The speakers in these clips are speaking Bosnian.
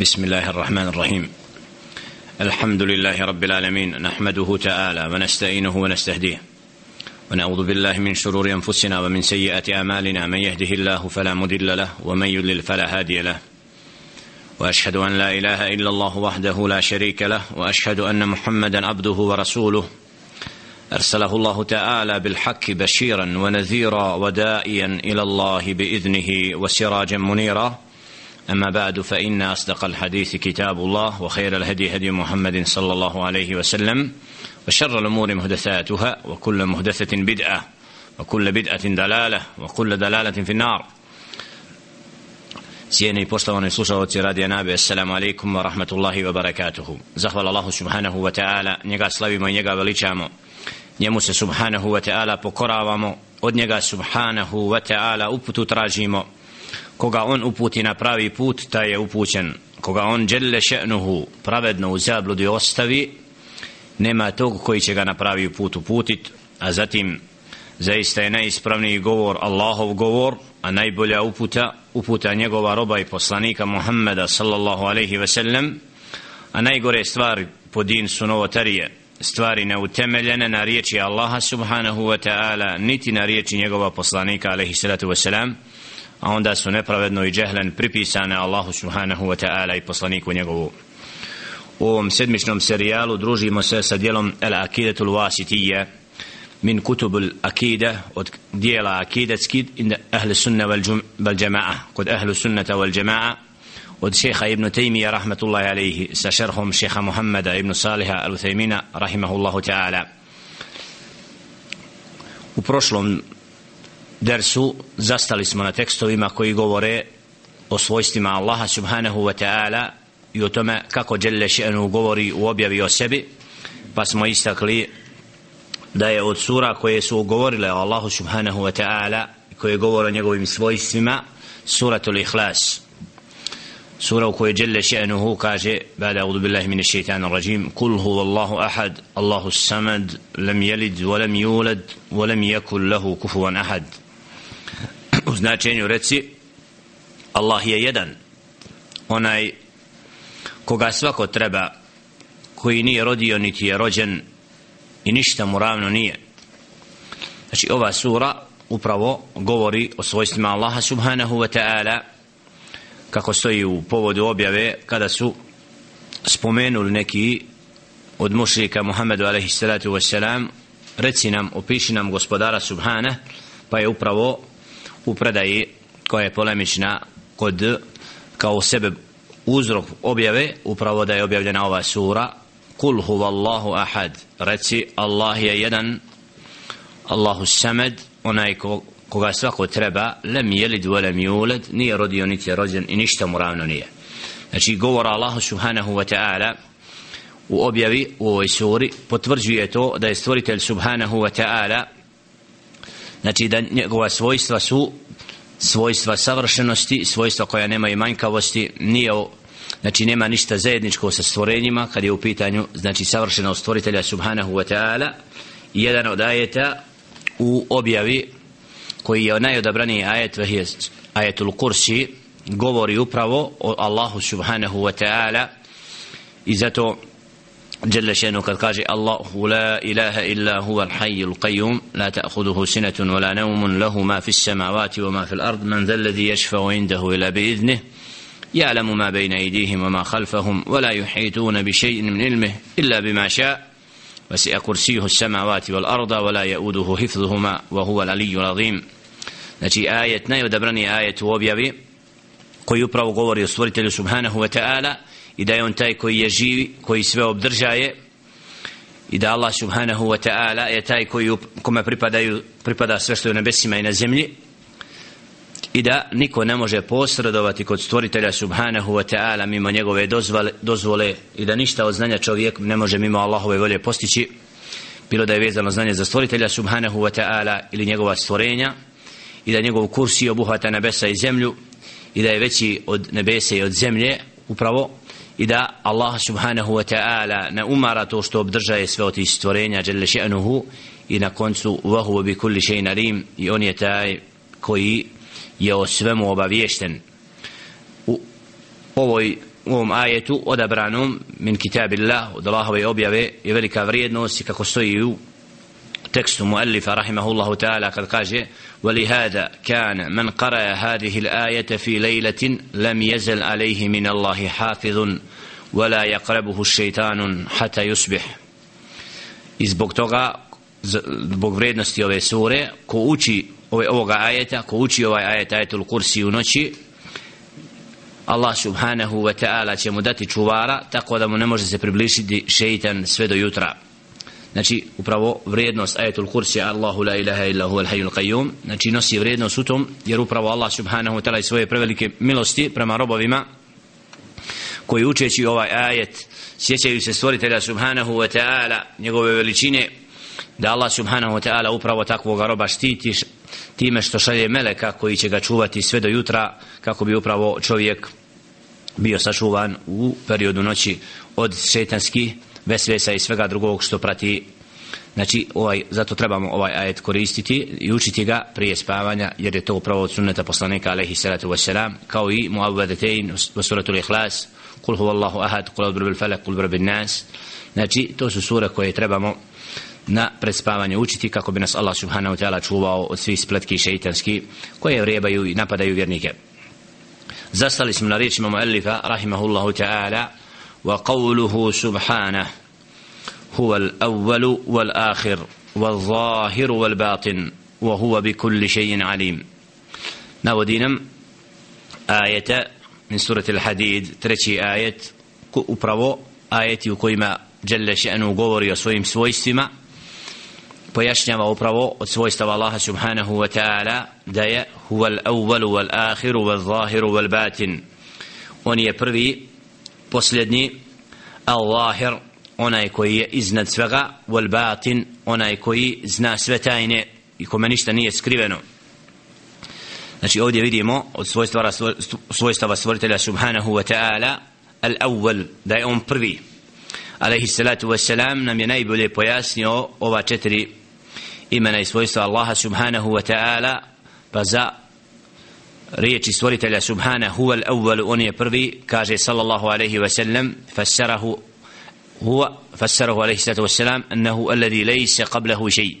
بسم الله الرحمن الرحيم. الحمد لله رب العالمين نحمده تعالى ونستعينه ونستهديه. ونعوذ بالله من شرور أنفسنا ومن سيئات أعمالنا. من يهده الله فلا مضل له ومن يضلل فلا هادي له. وأشهد أن لا إله إلا الله وحده لا شريك له وأشهد أن محمدا عبده ورسوله. أرسله الله تعالى بالحق بشيرا ونذيرا ودائيا إلى الله بإذنه وسراجا منيرا. أما بعد فإن أصدق الحديث كتاب الله وخير الهدي هدي محمد صلى الله عليه وسلم وشر الأمور مهدثاتها وكل مهدثة بدعة وكل بدعة دلالة وكل دلالة في النار Cijeni poštovani slušalci radija Nabi, assalamu alaikum wa rahmatullahi wa barakatuhu. Zahvala Allahu subhanahu wa ta'ala, njega slavimo i njega veličamo. Njemu se subhanahu wa ta'ala pokoravamo, od njega subhanahu wa ta'ala uputu tražimo, koga on uputi na pravi put, taj je upućen. Koga on dželle še'nuhu pravedno u zabludi ostavi, nema tog koji će ga na pravi put uputit, a zatim zaista je najispravniji govor Allahov govor, a najbolja uputa, uputa njegova roba i poslanika Muhammeda sallallahu alaihi ve sellem, a najgore stvari po din su novotarije, stvari neutemeljene na riječi Allaha subhanahu wa ta'ala, niti na riječi njegova poslanika alaihi salatu wa salam, a onda su nepravedno i džehlen pripisane Allahu subhanahu wa ta'ala i poslaniku njegovu. U ovom sedmičnom serijalu družimo se sa dijelom El Akidetul Wasitije min kutubul akide od dijela akidetski inda ahli sunna wal, wal jama'a kod ahli sunnata wal jama'a od šeha ibn Taymiya rahmatullahi alaihi sa šerhom šeha Muhammada ibn Saliha al-Uthaymina rahimahullahu ta'ala u prošlom dersu zastali smo na tekstovima koji govore o svojstvima Allaha subhanahu wa ta'ala i o tome kako Đelle še'nu govori u objavi o sebi pa smo istakli da je od sura koje su govorile o Allahu subhanahu wa ta'ala koje govore o njegovim svojstvima suratul ihlas sura u kojoj Đelle še'nuhu kaže bada audu billahi mine šeitanu rajim kul huva Allahu ahad Allahu samad lam jelid walam yulad walam yakul lahu kufuvan ahad u značenju reci Allah je jedan. Onaj koga svako treba koji nije rodio niti je rođen i ništa mu ravno nije. Znači ova sura upravo govori o svojstvima Allaha subhanahu wa ta'ala kako stoji u povodu objave kada su spomenuli neki od mušrika Muhammedu alaihi salatu wassalam reci nam, opiši nam gospodara subhana pa je upravo u predaji koja je polemična kod kao sebe uzrok objave upravo da je objavljena ova sura kul huvallahu ahad reci Allah je jedan Allahu samad onaj ko, koga svako treba lem jelid wa lem julad nije rodio niti je rođen i ništa mu ravno nije. Znači govora Allahu subhanahu wa ta'ala u objavi u ovoj suri potvrđuje to da je stvoritelj subhanahu wa ta'ala znači da njegova svojstva su svojstva savršenosti, svojstva koja nema i manjkavosti, nije znači nema ništa zajedničko sa stvorenjima kad je u pitanju znači savršenost stvoritelja subhanahu wa ta'ala jedan od ajeta u objavi koji je najodabraniji ajet ajetul kursi govori upravo o Allahu subhanahu wa ta'ala i zato جل شأنه قال الله لا إله إلا هو الحي القيوم لا تأخذه سنة ولا نوم له ما في السماوات وما في الأرض من ذا الذي يشفع عنده إلا بإذنه يعلم ما بين أيديهم وما خلفهم ولا يحيطون بشيء من علمه إلا بما شاء. وسع كرسيه السماوات والأرض ولا يؤوده حفظهما وهو العلي العظيم. Znači ajet, najodabrani ajet u objavi koji upravo wa ta'ala i da je on taj koji je živi, koji sve obdržaje i da Allah subhanahu wa ta'ala je taj koji kome pripadaju, pripada sve što je u nebesima i na zemlji i da niko ne može posredovati kod stvoritelja subhanahu wa ta'ala mimo njegove dozvole, dozvole i da ništa od znanja čovjek ne može mimo Allahove volje postići bilo da je vezano znanje za stvoritelja subhanahu wa ta'ala ili njegova stvorenja i da njegov kursi obuhvata nebesa i zemlju i da je veći od nebesa i od zemlje upravo i da Allah subhanahu wa ta'ala ne umara to što obdržaje sve od tih stvorenja jelle še'nuhu i na koncu vahu bi kulli še'in alim i on je taj koji je o svemu obaviješten. U ovoj u ovom ajetu odabranom min kitabillah od Allahove objave je velika vrijednost i kako stoji u tekstu muallifa rahimahullahu ta'ala kad kaže ولهذا كان من قرأ هذه الآية في ليلة لم يزل عليه من الله حافظ ولا يقربه الشيطان حتى يصبح i zbog toga zbog vrednosti ove sure ko uči ove, ovoga ajeta ko uči ovaj ajet ajetul kursi u noći Allah subhanahu wa ta'ala će mu dati čuvara tako da mu ne može se približiti šeitan sve do jutra znači upravo vrijednost ajetul kursi Allahu la ilaha illa huwa al-hayyul qayyum znači nosi vrijednost u tom jer upravo Allah subhanahu wa ta'ala svoje prevelike milosti prema robovima koji učeći ovaj ajet sjećaju se stvoritelja subhanahu wa ta'ala njegove veličine da Allah subhanahu wa ta'ala upravo takvog roba štiti time što šalje meleka koji će ga čuvati sve do jutra kako bi upravo čovjek bio sačuvan u periodu noći od šetanskih vesvesa i svega drugog što prati. Znači ovaj, zato trebamo ovaj ajet koristiti i učiti ga prije spavanja jer je to upravo od sunneta poslanika alaihi salatu wasalam kao i muavvadetein u suratul ihlas kul huwa allahu ahad kul adru bil falak kul bil nas znači to su sure koje trebamo na predspavanje učiti kako bi nas Allah subhanahu wa ta'ala čuvao od svih spletki šeitanski koje vrebaju i napadaju vjernike. Zastali smo na riječima muallifa rahimahullahu ta'ala وقوله سبحانه هو الأول والآخر والظاهر والباطن وهو بكل شيء عليم نودينم آية من سورة الحديد ترشي آية upravo ajeti u kojima Jelle še'nu govori o svojim svojstvima pojašnjava upravo od svojstava Allaha subhanahu wa ta'ala da je huval awwalu wal akhiru wal zahiru wal batin on je prvi posljednji al-zahir onaj koji je iznad svega wal batin onaj koji zna sve tajne i kome ništa nije skriveno. Znači ovdje vidimo od svojstva svojstava stvoritelja subhanahu wa ta'ala al-awwal da je on prvi. Alaihi salatu wa salam nam je najbolje pojasnio ova četiri imena i svojstva Allaha subhanahu wa ta'ala pa za riječi stvoritelja subhana huwa al-awwal on je prvi kaže sallallahu alejhi ve sellem fassarahu huwa fassarahu alejhi salatu vesselam annahu alladhi laysa qablahu shay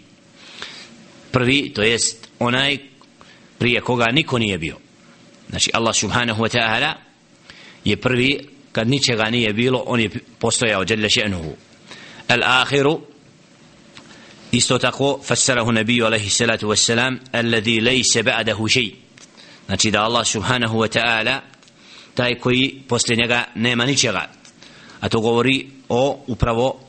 prvi to jest onaj prije koga niko nije bio. Znači Allah subhanahu wa ta'ala je prvi kad ničega nije bilo on je postojao jalla še'nuhu. Al-akhir isto tako fassarahu nabiju alejhi salatu vesselam alladhi laysa ba'dahu shay' znači da Allah subhanahu wa ta'ala taj koji poslije njega nema ničega. A to govori o upravo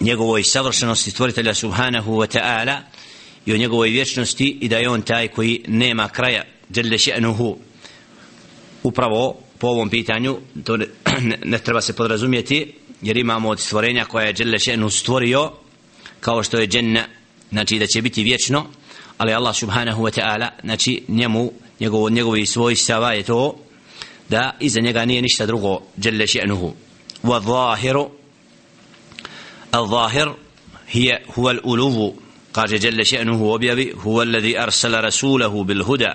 njegovoj savršenosti stvoritelja subhanahu wa ta'ala i o njegovoj vječnosti i da je on taj koji nema kraja. Djelje še'nuhu. Upravo po ovom pitanju to ne, ne treba se podrazumijeti jer imamo od stvorenja koja je djelje še'nu stvorio kao što je dženna. Znači da će biti vječno ali Allah subhanahu wa ta'ala znači njemu njegovo, njegovi svojstava je to da iza njega nije ništa drugo jelle še'nuhu. Wa zahiru الظاهر هي هو الألوه قال جل شأنه وبيبي هو الذي أرسل رسوله بالهدى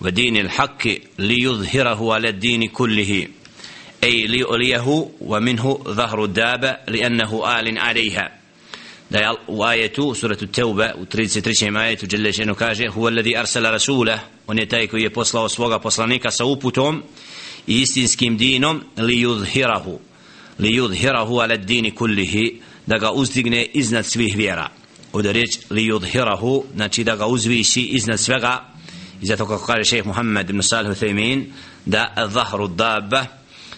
ودين الحق ليظهره على الدين كله أي ليؤليه ومنه ظهر الدابة لأنه آل عليها da je u ajetu suratu Teube u 33. ajetu Đelešenu kaže huwa alladhi arsala rasula on je taj koji je poslao svoga poslanika sa uputom i istinskim dinom li yudhirahu li yudhirahu ala dini kullihi. Da ga uzdigne iznad svih vjera. Ovdje riječ li yudhirahu znači da ga uzviši iznad svega. I zato kako kaže šeheh Muhammed ibn Salih Uthaymin da zahru dabba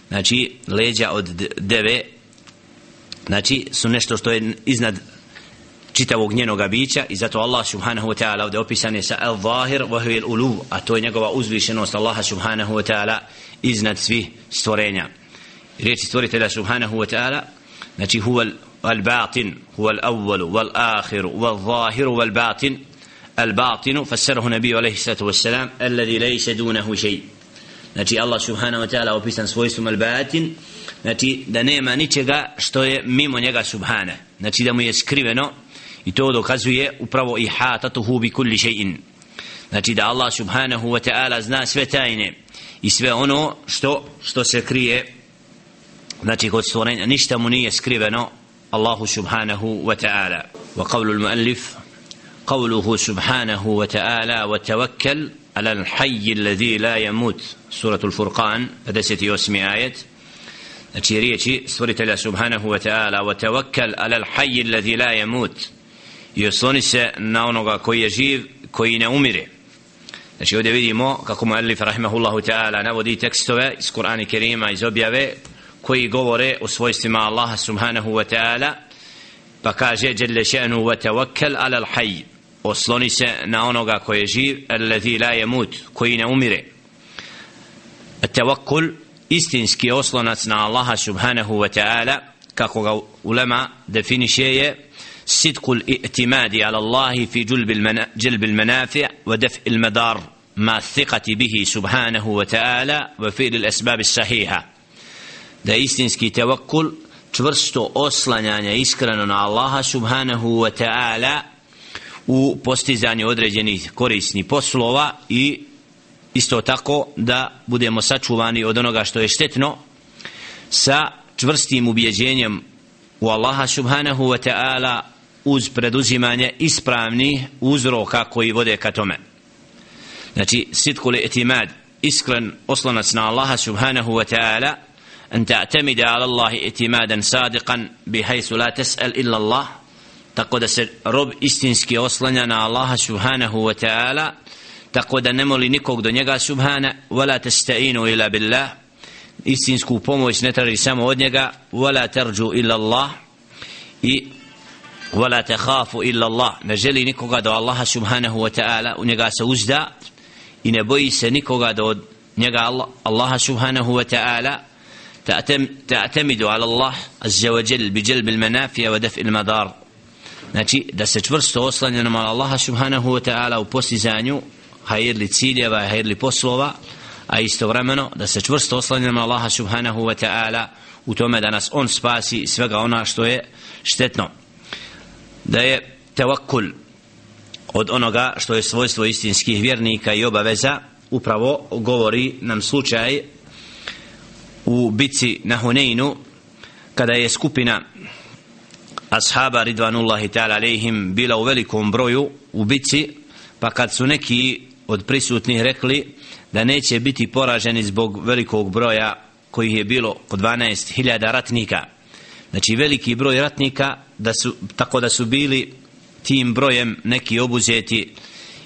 znači leđa od deve znači su nešto što je iznad čitavog njenog bića i zato Allah subhanahu wa ta'ala ovdje opisan je sa al-zahir wa huwa al-ulu a to je njegova uzvišenost Allaha subhanahu wa ta'ala iznad svih stvorenja. Riječi stvoritelja subhanahu wa ta'ala znači huwa al-batin huwa al-awwal wal-akhir wal-zahir wal-batin al-batin fassarahu nabiju alaihi sallatu wassalam alladhi laysa dunahu shay. Znači Allah subhanahu wa ta'ala opisan svojstvom al-batin znači da nema ničega što je mimo njega subhana. Znači da mu je skriveno i to dokazuje upravo i hatatuhu bi kulli še'in znači da Allah subhanahu wa ta'ala zna sve tajne i sve ono što, što se krije znači kod stvorenja ništa mu nije skriveno Allahu subhanahu wa ta'ala wa qavlu al-muallif قوله سبحانه وتعالى وتوكل على الحي الذي لا يموت سورة الفرقان دست osmi آية znači riječi stvoritelja subhanahu wa ta'ala wa tawakkal ala al-hayy alladhi la yamut i osloni se na onoga koji je živ, koji ne umire. Znači ovdje vidimo kako mu Elif Rahimahullahu Teala navodi tekstove iz Kur'ana Kerima, iz objave, koji govore o svojstvima Allaha Subhanahu Wa Teala, pa kaže, Jelle še'nu wa tawakkal ala l'hajj, osloni se na onoga koji je živ, alladhi la je mut, koji ne umire. Tawakkul, istinski oslonac na Allaha Subhanahu Wa Teala, kako ga ulema definiše je, صدق الاعتماد على الله في جلب, المنا جلب المنافع ودفع المدار مع الثقة به سبحانه وتعالى وفعل الأسباب الصحيحة da istinski tevakkul čvrsto oslanjanje iskreno na Allaha subhanahu wa ta'ala u postizanju određenih korisnih poslova i isto tako da budemo sačuvani od onoga što je štetno sa čvrstim ubjeđenjem u Allaha subhanahu wa ta'ala uz preduzimanje ispravnih uzroka koji vode ka tome znači sitku li etimad iskren oslonac na Allaha subhanahu wa ta'ala أن تعتمد على الله اعتمادا صادقا بحيث لا تسأل إلا الله tako da se rob istinski oslanja na Allaha subhanahu wa ta'ala tako da ne moli nikog do njega subhana wala tasta'inu ila billah istinsku pomoć ne traži samo od njega wala tarju illa Allah i wala takhafu illa Allah ne želi nikoga do Allaha subhanahu wa ta'ala u njega se uzda i ne boji se nikoga do njega Allah, Allaha subhanahu wa ta'ala تعتمد على الله عز وجل بجلب المنافع ودفع المضار znači da se čvrsto oslanja na Allaha subhanahu wa ta'ala u postizanju hajirli ciljeva i hajirli poslova a istovremeno da se čvrsto oslanja na Allaha subhanahu wa ta'ala u tome da nas on spasi svega ona što je štetno da je tevakul od onoga što je svojstvo istinskih vjernika i obaveza upravo govori nam slučaj u bici na Huneinu kada je skupina ashaba ridvanullahi ta'ala alejhim bila u velikom broju u bici pa kad su neki od prisutnih rekli da neće biti poraženi zbog velikog broja kojih je bilo oko 12.000 ratnika. Znači veliki broj ratnika da su, tako da su bili tim brojem neki obuzeti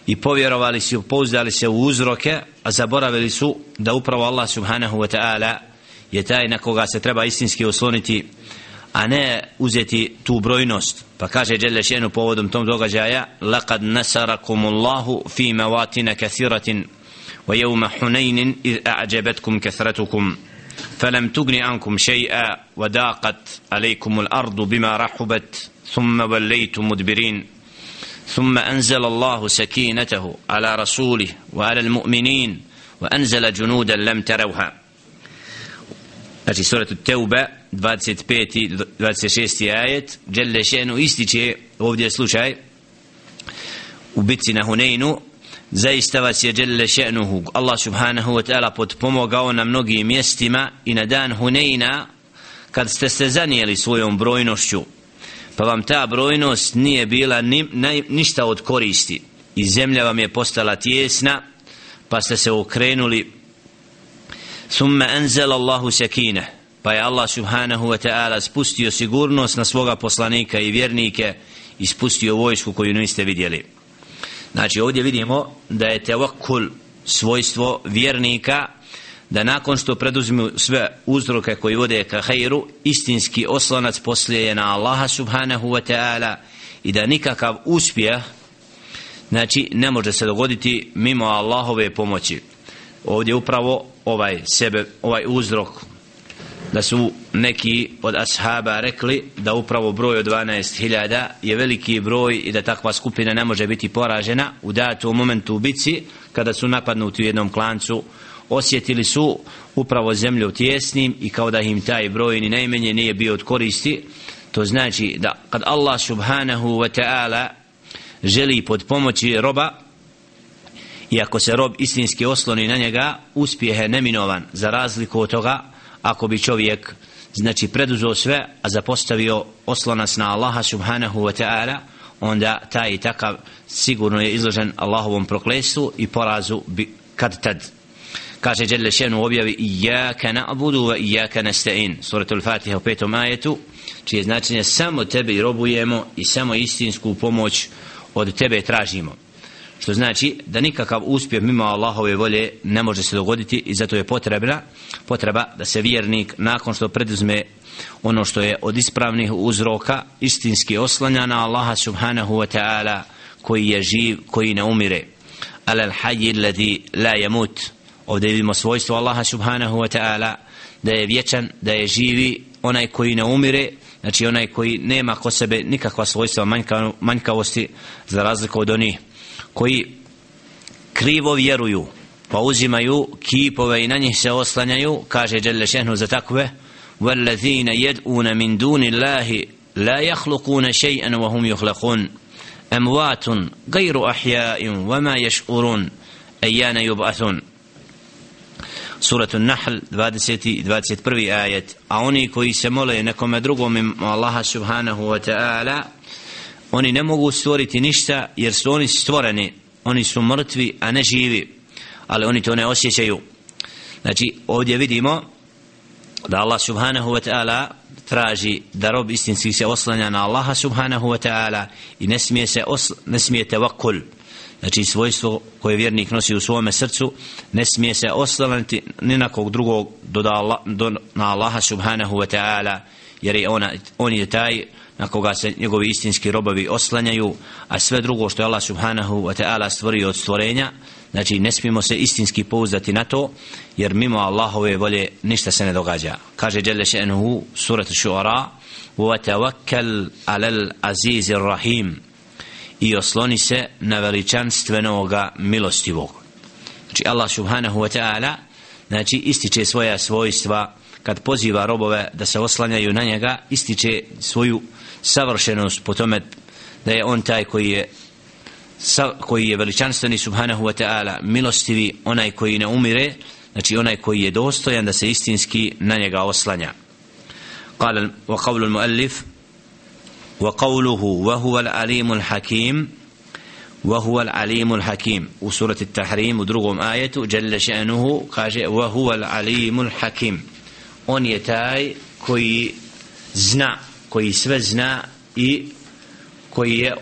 i povjerovali su, pouzdali se u uzroke a zaboravili su da upravo Allah subhanahu wa ta'ala je taj na koga se treba istinski osloniti a ne uzeti tu brojnost. Pa kaže Đelešenu povodom tom događaja laqad نَسَرَكُمُ اللَّهُ fi مَوَاتِنَ kathiratin wa حُنَيْنٍ hunain أَعْجَبَتْكُمْ a'jabatkum فلم تغن عنكم شيئا وضاقت عليكم الأرض بما رحبت ثم وليتم مدبرين ثم أنزل الله سكينته على رسوله وعلى المؤمنين وأنزل جنودا لم تروها Znači, suratu Teuba, 25. i 26. ajet, Đelle Šenu ističe ovdje slučaj u bitci na Huneinu, zaista vas je djelile še'nuhu Allah subhanahu wa ta'ala potpomogao na mnogim mjestima i na dan Huneyna kad ste se zanijeli svojom brojnošću. Pa vam ta brojnost nije bila ni, naj, ništa od koristi. I zemlja vam je postala tjesna pa ste se okrenuli. Summa anzel Allahu sekine pa je Allah subhanahu wa ta'ala spustio sigurnost na svoga poslanika i vjernike i spustio vojsku koju niste vidjeli znači ovdje vidimo da je tevakkul svojstvo vjernika da nakon što preduzmu sve uzroke koji vode ka hajru istinski oslonac poslije je na Allaha subhanahu wa ta'ala i da nikakav uspjeh znači ne može se dogoditi mimo Allahove pomoći. Ovdje upravo ovaj sebe ovaj uzrok da su neki od ashaba rekli da upravo broj od 12.000 je veliki broj i da takva skupina ne može biti poražena u datom momentu u bici kada su napadnuti u jednom klancu. Osjetili su upravo zemlju tjesnim i kao da im taj broj ni najmenje nije bio od koristi. To znači da kad Allah subhanahu wa ta'ala želi pod pomoći roba i ako se rob istinski osloni na njega uspjeh je neminovan. Za razliku od toga ako bi čovjek znači preduzeo sve a zapostavio oslonac na Allaha subhanahu wa ta'ala onda taj i takav sigurno je izložen Allahovom proklesu i porazu bi kad tad. Kaže Đelle Šenu u objavi Iyaka na'budu wa iyaka nasta'in. Suratul Fatiha u petom ajetu čije značenje samo tebe i robujemo i samo istinsku pomoć od tebe tražimo što znači da nikakav uspjeh mimo Allahove volje ne može se dogoditi i zato je potrebna potreba da se vjernik nakon što preduzme ono što je od ispravnih uzroka istinski oslanja na Allaha subhanahu wa ta'ala koji je živ, koji ne umire. Ala al-hayy alladhi la yamut. Ovdje vidimo svojstvo Allaha subhanahu wa ta'ala da je vječan, da je živi onaj koji ne umire znači onaj koji nema ko sebe nikakva svojstva manjka, manjkavosti za razliku od onih koji krivo vjeruju pa uzimaju kipove i na njih se oslanjaju kaže Jelle šehnu za takve والذين يدعون من دون الله لا يخلقون شيئا وهم يخلقون أموات غير أحياء وما يشعرون أيان يبعثون سورة النحل 20 21 آية a oni koji se mole nekome drugom im Allaha subhanahu wa ta'ala oni ne mogu stvoriti ništa jer su oni stvoreni. Oni su mrtvi a ne živi. Ali oni to ne osjećaju. Znači ovdje vidimo da Allah subhanahu wa ta'ala traži da rob istinski se oslanja na Allaha subhanahu wa ta'ala i ne smije se osl, ne smije tevakul znači svojstvo koje vjernik nosi u svome srcu ne smije se oslanjati ni na kog drugog do, da Allah, do na Allaha subhanahu wa ta'ala jer je ona, on je taj na koga se njegovi istinski robovi oslanjaju a sve drugo što je Allah subhanahu wa ta'ala stvorio od stvorenja znači ne smijemo se istinski pouzdati na to jer mimo Allahove volje ništa se ne događa kaže Jelle še'nuhu surat šuara وَتَوَكَّلْ عَلَى الْعَزِيزِ الرَّحِيمِ i osloni se na veličanstvenoga milostivog znači Allah subhanahu wa ta'ala znači ističe svoja svojstva kad poziva robove da se oslanjaju na njega ističe svoju savršenost po tome da je on taj koji je sa, koji je veličanstveni subhanahu wa ta'ala milostivi onaj koji ne umire znači onaj koji je dostojan da se istinski na njega oslanja قال وقول المؤلف وقوله وهو العليم الحكيم وهو العليم الحكيم وسورة التحريم ودرغم آية جل شأنه قال وهو العليم الحكيم on je taj koji zna koji sve zna i koji je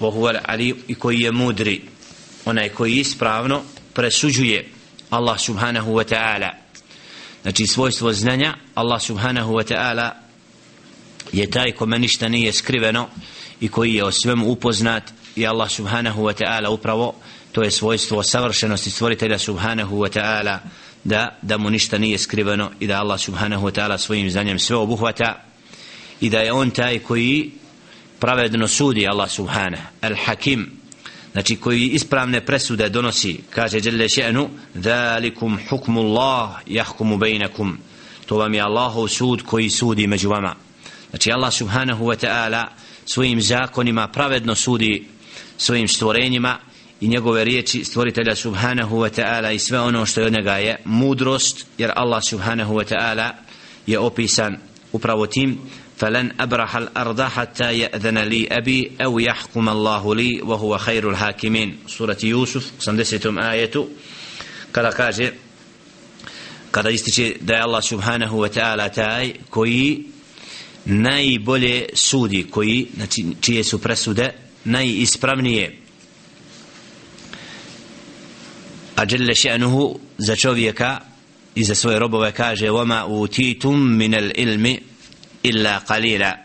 vohuvar ali i koji je mudri. Onaj koji ispravno presuđuje Allah subhanahu wa ta'ala. Znači svojstvo znanja Allah subhanahu wa ta'ala je taj kome ništa nije skriveno i koji je o svemu upoznat i Allah subhanahu wa ta'ala upravo to je svojstvo savršenosti stvoritelja subhanahu wa ta'ala da, da mu ništa nije skriveno i da Allah subhanahu wa ta'ala svojim znanjem sve obuhvata i da je on taj koji pravedno sudi Allah subhanahu al-hakim. Znači koji ispravne presude donosi kaže dželle še'nu zalikum hukmullah yahkumu bainakum to vam je Allahov sud koji sudi među vama. Znači Allah subhanahu wa ta'ala svojim zakonima pravedno sudi svojim stvorenjima i njegove riječi stvoritelja subhanahu wa ta'ala i sve ono što je od njega je mudrost jer Allah subhanahu wa ta'ala je opisan upravo tim فلن أبرح الأرض حتى يأذن لي أبي أو يحكم الله لي وهو خير الحاكمين سورة يوسف 80 آية kada kaže kada ističe da je Allah subhanahu wa ta'ala taj koji najbolje sudi koji znači čije su presude najispravnije a dželle še'nuhu za čovjeka i za svoje robove kaže وَمَا أُوتِيتُم مِنَ الْإِلْمِ إلا قليلا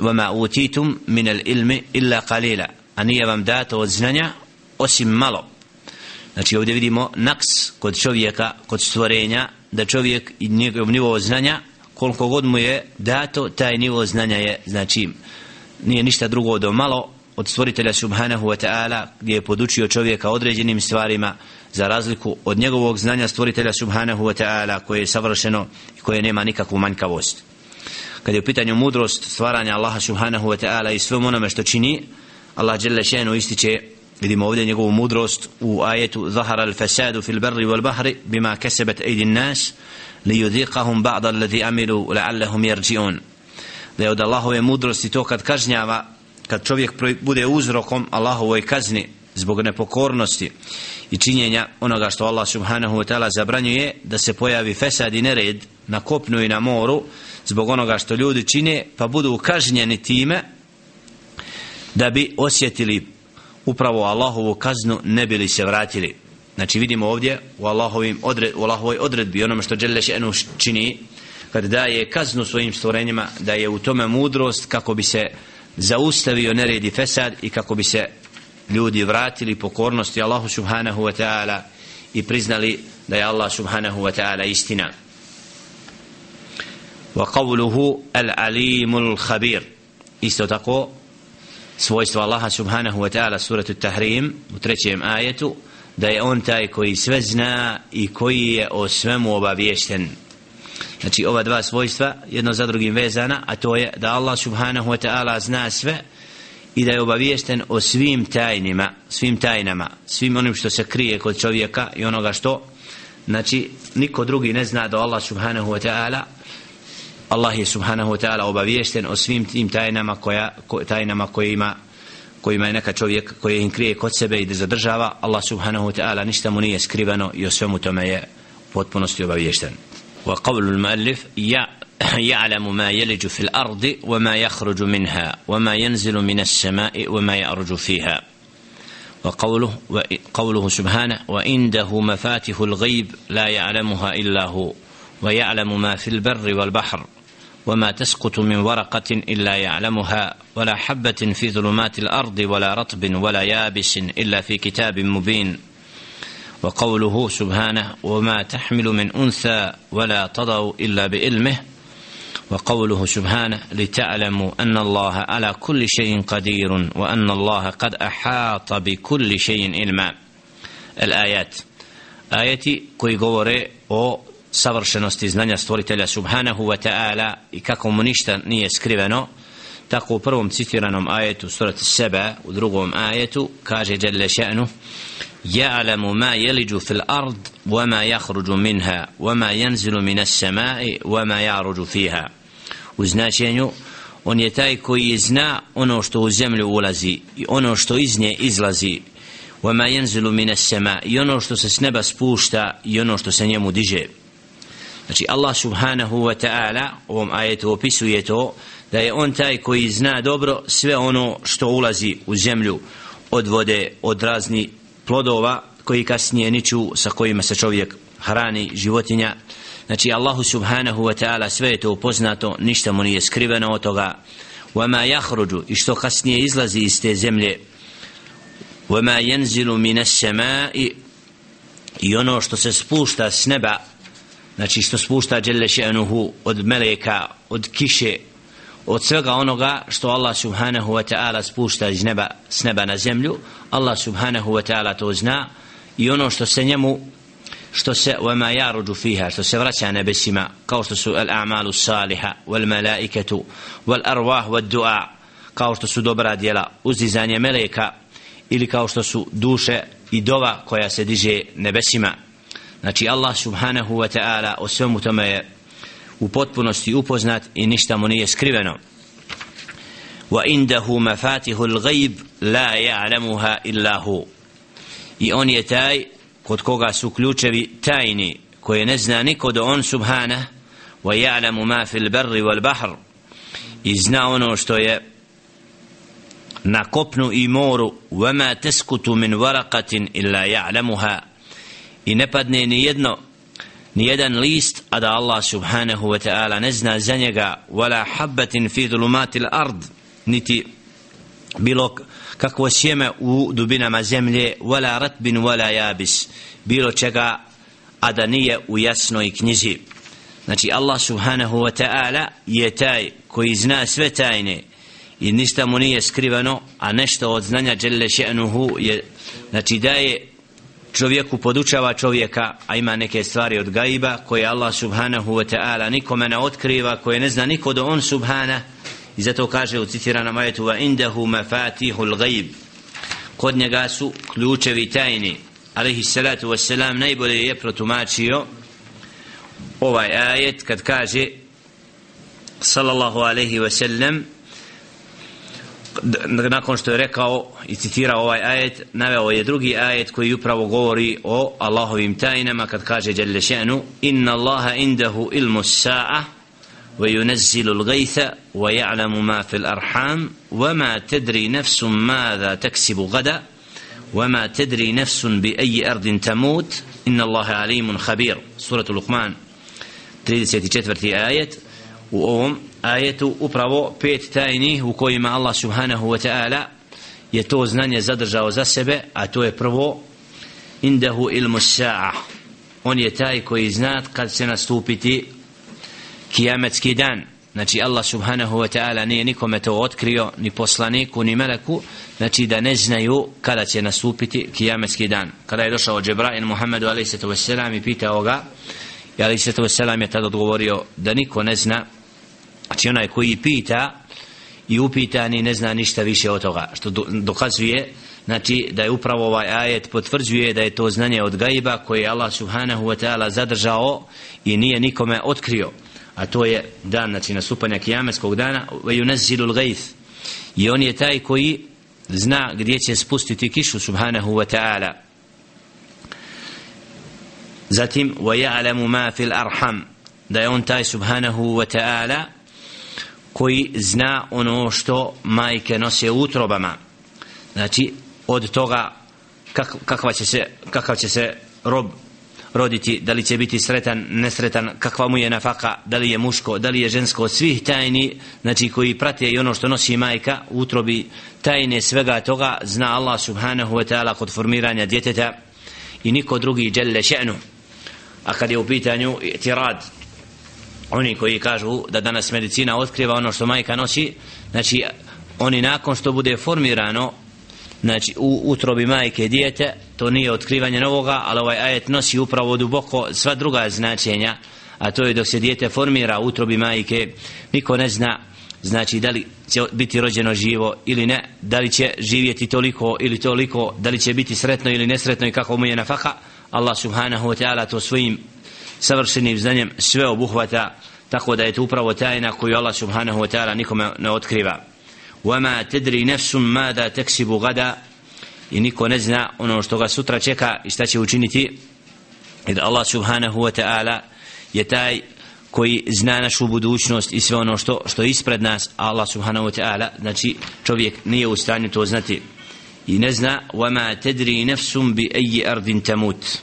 وما أوتيتم من العلم إلا قليلا أني vam dato od znanja osim malo znači ovdje vidimo naks kod čovjeka kod stvorenja da čovjek i njegov nivo znanja koliko god mu je dato taj nivo znanja je znači nije ništa drugo do malo od stvoritelja subhanahu wa ta'ala gdje je podučio čovjeka određenim stvarima za razliku od njegovog znanja stvoritelja subhanahu wa ta'ala koje je savršeno i koje nema nikakvu manjkavost kad je u pitanju mudrost stvaranja Allaha subhanahu wa ta'ala i svemu onome što čini Allah dželle šenu ističe vidimo ovdje njegovu mudrost u ajetu zahara al-fasadu fil barri wal bahri bima kasabat aydin nas li yudhiqahum ba'd alladhi amilu la'allahum yarji'un. Da je od Allahove mudrosti to kad kažnjava kad čovjek bude uzrokom Allahovoj kazni zbog nepokornosti i činjenja onoga što Allah subhanahu wa ta'ala zabranjuje da se pojavi fesad i nered na kopnu i na moru zbog onoga što ljudi čine pa budu kažnjeni time da bi osjetili upravo Allahovu kaznu ne bili se vratili. Znači vidimo ovdje u, Allahovim odred, u Allahovoj odredbi onome što Đeleš Enu čini kad daje kaznu svojim stvorenjima da je u tome mudrost kako bi se zaustavio neredi fesad i kako bi se ljudi vratili pokornosti Allahu subhanahu wa ta'ala i priznali da je Allah subhanahu wa ta'ala istina wa qavluhu al-alimul khabir. Isto tako svojstvo Allaha subhanahu wa ta'ala suratu tahrim u trećem ajetu da je on taj koji sve zna i koji je o svemu obaviješten. Znači ova dva svojstva jedno za drugim vezana a to je da Allah subhanahu wa ta'ala zna sve i da je obaviješten o svim tajnima svim tajnama svim onim što se krije kod čovjeka i onoga što znači niko drugi ne zna do Allah subhanahu wa ta'ala Allah je subhanahu wa ta'ala obaviješten o svim tim tajnama koja, ko, tajnama kojima kojima je neka čovjek koji im krije kod sebe i da zadržava Allah subhanahu wa ta'ala ništa mu nije skriveno i o svemu tome je potpunosti obaviješten وقول المؤلف يعلم ما يلج في الأرض وما يخرج منها وما ينزل من السماء وما يأرج فيها وقوله وقوله سبحانه وعنده مفاتح الغيب لا يعلمها إلا هو ويعلم ما في البر والبحر وما تسقط من ورقة إلا يعلمها ولا حبة في ظلمات الأرض ولا رطب ولا يابس إلا في كتاب مبين. وقوله سبحانه وما تحمل من أنثى ولا تضع إلا بإلمه. وقوله سبحانه لتعلموا أن الله على كل شيء قدير وأن الله قد أحاط بكل شيء علما. الآيات. آيتي كوي غوري أو savršenosti znanja stvoritelja subhanahu wa ta'ala i kako mu ništa nije skriveno tako u prvom citiranom ajetu surat seba u drugom ajetu kaže Jelle še'nu يعلم ما يلج في الأرض وما يخرج منها وما ينزل من السماء وما يعرج فيها u značenju on je taj koji zna ono što u zemlju ulazi i ono što iz nje izlazi وما ينزل من السماء i ono što se s neba spušta i ono što se njemu diže znači Allah subhanahu wa ta'ala u ovom ajetu opisuje to da je on taj koji zna dobro sve ono što ulazi u zemlju od vode, od razni plodova koji kasnije niču sa kojima se čovjek hrani životinja znači Allahu subhanahu wa ta'ala sve je to upoznato ništa mu nije skriveno od toga وما يخرج i što kasnije izlazi iz te zemlje وما ينزل من السماء i ono što se spušta s neba znači što spušta dželle še'nuhu od meleka od kiše od svega onoga što Allah subhanahu wa ta'ala spušta iz neba s neba na zemlju Allah subhanahu wa ta'ala to zna i ono što se njemu što se وما يعرج فيها što se vraća nebesima kao što su al-a'malu saliha wal malaikatu wal arwah wal du'a kao što su dobra djela uzdizanje meleka ili kao što su duše i dova koja se diže nebesima znači Allah subhanahu wa ta'ala o svemu tome je u potpunosti upoznat i ništa mu nije skriveno. Wa indahu mafatihul ghaib la ya'lamuha illa hu. I on je taj kod koga su ključevi tajni koje ne zna niko do on subhana wa ya'lamu ma fil barri wal bahr. I zna ono što je na kopnu i moru wa ma taskutu min waraqatin illa ya'lamuha i ne padne ni jedno ni jedan list a da Allah subhanahu wa ta'ala ne zna za njega. Wala habbatin fi dhulumatil ard. Niti bilo kakvo sjeme u dubinama zemlje. Wala ratbin wala yabis bilo čega a da nije u jasnoj knjizi. Znači Allah subhanahu wa ta'ala je taj koji zna sve tajne. I ništa mu nije skrivano a nešto od znanja dželle še'nuhu je znači daje čovjeku podučava čovjeka a ima neke stvari od gajba koje Allah subhanahu wa ta'ala nikome ne otkriva koje ne zna niko do on subhana. I zato kaže u citiranom ajetu va indahu mafatihul gajb. Kod njega su ključevi tajni. Alaihi salatu wassalam najbolje je protumačio ovaj ajet kad kaže sallallahu alaihi wasallam nakon što je rekao i citirao ovaj ajet naveo je drugi ajet koji upravo govori o Allahovim tajnama kad kaže Jalla še'nu inna Allaha indahu ilmu sa'a وينزل الغيث ويعلم ما في الأرحام وما تدري نفس ماذا تكسب غدا وما تدري نفس بأي أرض تموت إن الله عليم خبير سورة لقمان 34. آية u ovom ajetu upravo pet tajni u kojima Allah subhanahu wa ta'ala je to znanje zadržao za sebe a to je prvo indahu ilmu sa'a on je taj koji zna kad se nastupiti kijametski dan znači Allah subhanahu wa ta'ala nije nikome to otkrio ni poslaniku ni meleku znači da ne znaju kada će nastupiti kijametski dan kada je došao Džebrail Muhammedu a.s. i pitao ga i a.s. je tad odgovorio da niko ne zna znači onaj koji pita i upitani ne zna ništa više od toga što dokazuje znači da je upravo ovaj ajet potvrđuje da je to znanje od gajba koje je Allah subhanahu wa ta'ala zadržao i nije nikome otkrio. A to je dan znači nastupanja kijameskog dana ve yunazzilul ghaith i on je taj koji zna gdje će spustiti kišu subhanahu wa ta'ala. Zatim wa ya'lamu ma fil arham da je on taj subhanahu wa ta'ala koji zna ono što majke nose u utrobama znači od toga kak, kakva će se, kakav će se rob roditi, da li će biti sretan, nesretan, kakva mu je nafaka, da li je muško, da li je žensko, svih tajni, znači koji prate i ono što nosi majka u utrobi, tajne svega toga zna Allah subhanahu wa ta'ala kod formiranja djeteta i niko drugi djelle še'nu. A kad je u pitanju tirad, oni koji kažu da danas medicina otkriva ono što majka nosi znači oni nakon što bude formirano znači u utrobi majke dijete to nije otkrivanje novoga ali ovaj ajet nosi upravo duboko sva druga značenja a to je dok se dijete formira u utrobi majke niko ne zna znači da li će biti rođeno živo ili ne da li će živjeti toliko ili toliko da li će biti sretno ili nesretno i kako mu je nafaka Allah subhanahu wa ta'ala to svojim savršenim znanjem sve obuhvata tako da je to upravo tajna koju Allah subhanahu wa ta'ala nikome ne otkriva وما تدري نفس ماذا تكسب غدا i niko ne zna ono što ga sutra čeka i šta će učiniti jer Allah subhanahu wa ta'ala je taj koji zna našu budućnost i sve ono što, što je ispred nas Allah subhanahu wa ta'ala znači čovjek nije u stanju to znati i ne zna وما تدري نفس بأي أرض تموت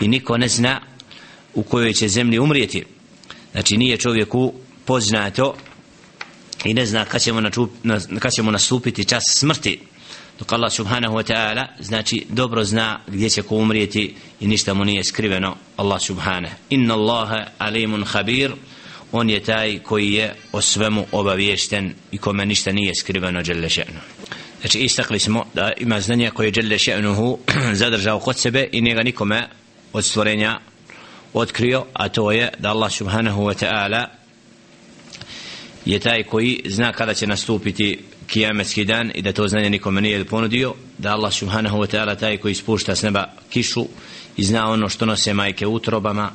i niko ne zna u kojoj će zemlji umrijeti. Znači nije čovjeku poznato i ne zna kad ćemo, načup, kad ćemo nastupiti čas smrti. Dok Allah subhanahu wa ta'ala znači dobro zna gdje će ko umrijeti i ništa mu nije skriveno. Allah subhanahu. Inna Allaha alimun khabir. On je taj koji je o svemu obaviješten i kome ništa nije skriveno dželle še'nu. Znači istakli smo da ima znanje koje je dželle še'nuhu zadržao kod sebe i njega nikome od stvorenja otkrio a to je da Allah subhanahu wa ta'ala je taj koji zna kada će nastupiti kijametski dan i da to znanje nikome nije ponudio da Allah subhanahu wa ta'ala taj koji spušta s neba kišu i zna ono što nose majke utrobama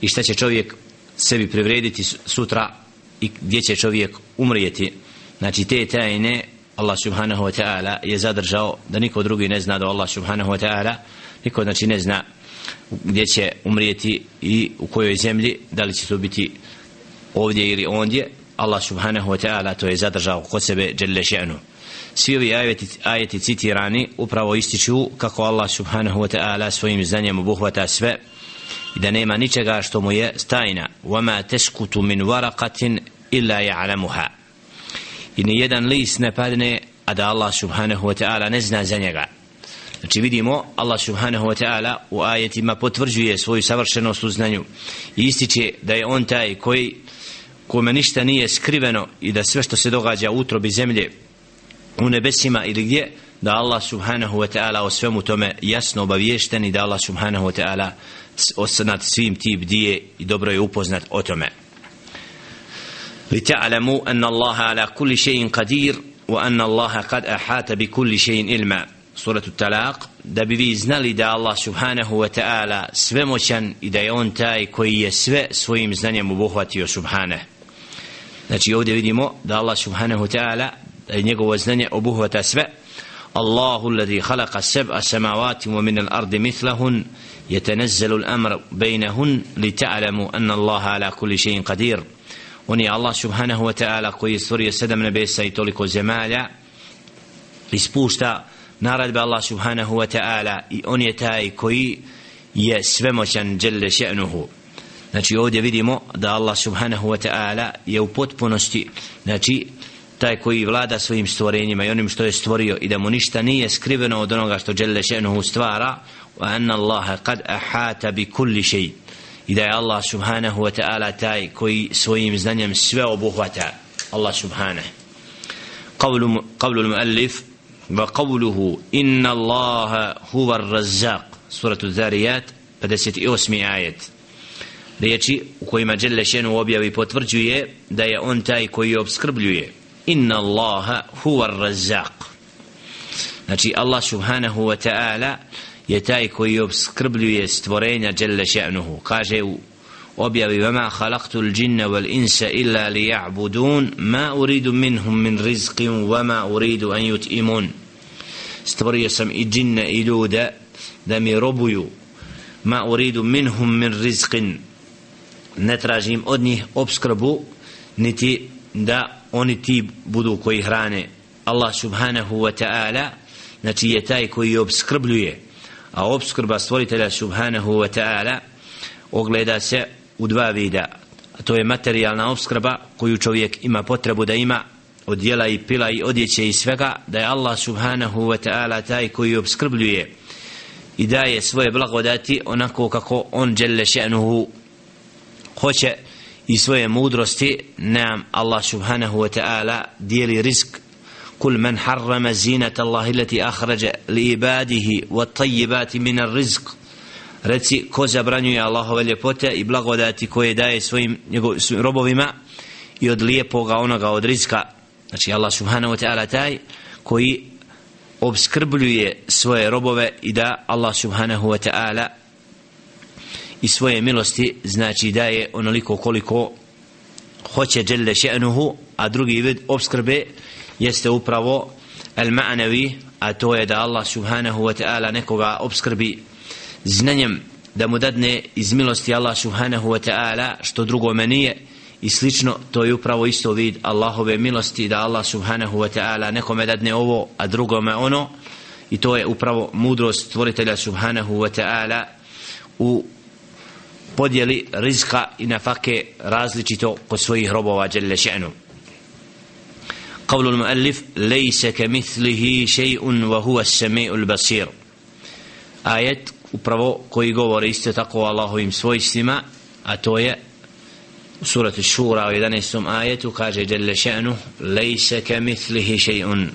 i šta će čovjek sebi privrediti sutra i gdje će čovjek umrijeti. Znači te tajne Allah subhanahu wa ta'ala je zadržao da niko drugi ne zna da Allah subhanahu wa ta'ala. Niko znači ne zna gdje će umrijeti i u kojoj zemlji da li će to biti ovdje ili ondje Allah subhanahu wa ta'ala to je zadržao kod sebe dželle še'nu svi ovi ajeti, ajeti citirani upravo ističu kako Allah subhanahu wa ta'ala svojim znanjem obuhvata sve i da nema ničega što mu je stajna وَمَا تَسْكُتُ مِنْ وَرَقَةٍ إِلَّا يَعْلَمُهَا i ni jedan list ne padne a da Allah subhanahu wa ta'ala ne zna za njega Znači vidimo Allah subhanahu wa ta'ala u ajetima potvrđuje svoju savršenost u znanju i ističe da je on taj koji kome ništa nije skriveno i da sve što se događa u utrobi zemlje u nebesima ili gdje da Allah subhanahu wa ta'ala o svemu tome jasno obaviješten i da Allah subhanahu wa ta'ala nad svim ti bdije i dobro je upoznat o tome أن الله على كل شيء قدير وأن الله قد أحاط بكل شيء علما suratu Talaq, da bi vi znali da Allah subhanahu wa ta'ala svemoćan i da je on taj koji je sve svojim znanjem obuhvatio subhanah. Znači ovdje vidimo da Allah subhanahu wa ta'ala da je njegovo znanje obuhvata sve. Allahu alladhi khalaqa sab'a samawati wa min al-ardi mithlahun يتنزل الأمر بينهن لتعلموا أن الله على كل شيء قدير on je Allah subhanahu wa ta'ala koji je stvorio sedam nebesa i toliko zemalja ispušta naradbe Allah subhanahu wa ta'ala i on je taj koji je svemoćan djelle še'nuhu znači ovdje vidimo da Allah subhanahu wa ta'ala je u potpunosti znači taj koji vlada svojim stvorenjima i onim što je stvorio i da mu ništa nije skriveno od onoga što djelle še'nuhu stvara wa anna Allaha qad ahata bi kulli še'i i da je Allah subhanahu wa ta'ala taj koji svojim znanjem sve obuhvata Allah subhanahu قول قول المؤلف وقوله إن الله هو الرزاق سورة الذاريات 58 آية riječi u kojima Đelle šenu objavi potvrđuje da je on taj koji obskrbljuje inna Allaha huwa razzaq znači Allah subhanahu wa ta'ala je taj koji obskrbljuje stvorenja Đelle še'nuhu kaže u objavi vama khalaqtu l-džinna wal-insa illa li ja'budun ma uridu minhum min rizqin wama uridu an yut'imun. Stvorio sam i džinne i ljude da mi robuju ma uridu minhum min rizqin. Ne tražim od njih obskrbu niti da oni ti budu koji hrane. Allah subhanahu wa ta'ala znači je taj koji obskrbljuje a obskrba stvoritelja subhanahu wa ta'ala ogleda se u dva vida a to je materijalna obskrba koju čovjek ima potrebu da ima od jela i pila i odjeće i svega da je Allah subhanahu wa ta'ala taj koji obskrbljuje i daje svoje blagodati onako kako on djelle še'nuhu hoće i svoje mudrosti nam Allah subhanahu wa ta'ala dijeli risk كل من حرم زينة الله التي أخرج لعباده والطيبات من الرزق reci ko zabranjuje Allahove ljepote i blagodati koje daje svojim, njegov, svojim robovima i od lijepoga onoga od rizka znači Allah subhanahu wa ta'ala taj koji obskrbljuje svoje robove i da Allah subhanahu wa ta'ala i svoje milosti znači daje onoliko koliko hoće dželle še'nuhu a drugi vid obskrbe jeste upravo al ma'navi a to je da Allah subhanahu wa ta'ala nekoga obskrbi znanjem da mu dadne iz milosti Allah subhanahu wa ta'ala što drugo nije i slično to je upravo isto vid Allahove milosti da Allah subhanahu wa ta'ala nekome dadne ovo a drugome ono i to je upravo mudrost stvoritelja subhanahu wa ta'ala u podjeli rizka i nafake različito kod svojih robova djelle še'nu قول المؤلف ليس كمثله شيء وهو السميع البصير آية upravo koji govore isto tako o Allahovim svojstvima a to je u suratu Šura u 11. ajetu kaže Đelle še'nu lejse ke mithlihi še'un.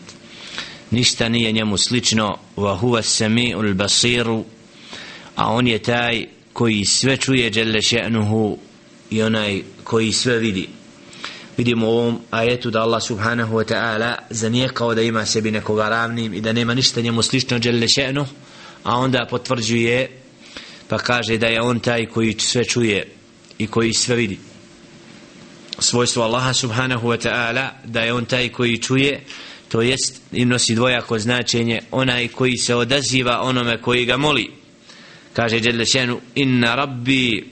Ništa nije njemu slično wa huwa sami'ul basiru. A on je taj koji sve čuje Đelle še'nuhu i onaj koji sve vidi. Vidimo u ovom ajetu da Allah subhanahu wa ta'ala zanijekao da ima sebi nekoga ravnim i da nema ništa njemu slično Đelle še'nuhu a onda potvrđuje pa kaže da je on taj koji sve čuje i koji sve vidi. Svojstvo Allaha subhanahu wa ta'ala da je on taj koji čuje to jest im nosi dvojako značenje onaj koji se odaziva onome koji ga moli. Kaže Đelešenu inna rabbi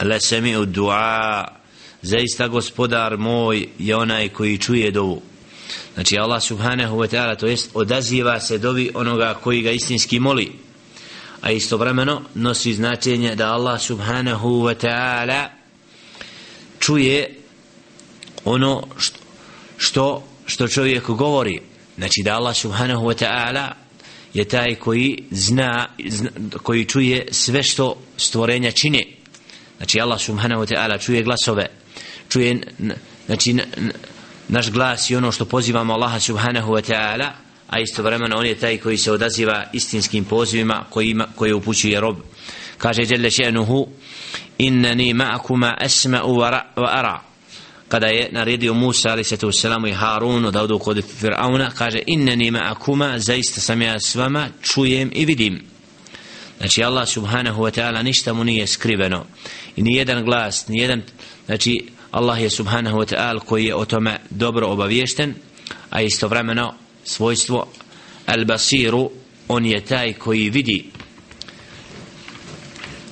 la sami'u du'a. Zaista gospodar moj je onaj koji čuje dovu znači Allah subhanahu wa ta'ala to jest odaziva se dovi onoga koji ga istinski moli. A istovremeno nosi značenje da Allah subhanahu wa ta'ala čuje ono što, što što čovjek govori. Znači da Allah subhanahu wa ta'ala je taj koji zna, zna koji čuje sve što stvorenja čine. Znači Allah subhanahu wa ta'ala čuje glasove čuje znači naš glas i ono što pozivamo Allaha subhanahu wa ta'ala a istovremeno on je taj koji se odaziva istinskim pozivima koji, ima, koji upućuje rob. Kaže Jelle še'nuhu innani ma'akuma asma'u wa ara. Kada je naredio Musa ali se to i Harunu da odu kod Firauna kaže innani ma'akuma zaista sam ja s vama čujem i vidim. Znači Allah subhanahu wa ta'ala ništa mu nije skriveno. I ni jedan glas ni jedan znači Allah je subhanahu wa ta'ala koji je o tome dobro obaviješten a istovremeno svojstvo al-basiru on je taj koji vidi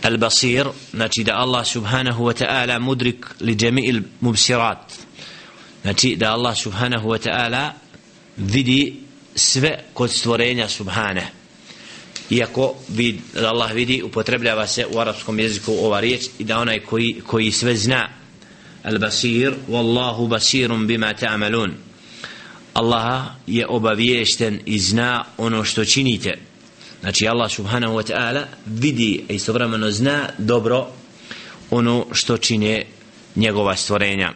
al-basir znači da Allah subhanahu wa ta'ala mudrik li jami'il mubsirat. Znači da Allah subhanahu wa ta'ala vidi sve kod stvorenja subhane. Iako vid, da Allah vidi upotrebljava se u arapskom jeziku ova riječ i da onaj koji, koji sve zna al-basir wallahu basirun bima ta'malun. Allah je obaviješten i zna ono što činite. Znači Allah subhanahu wa ta'ala vidi i istovremeno zna dobro ono što čine njegova stvorenja.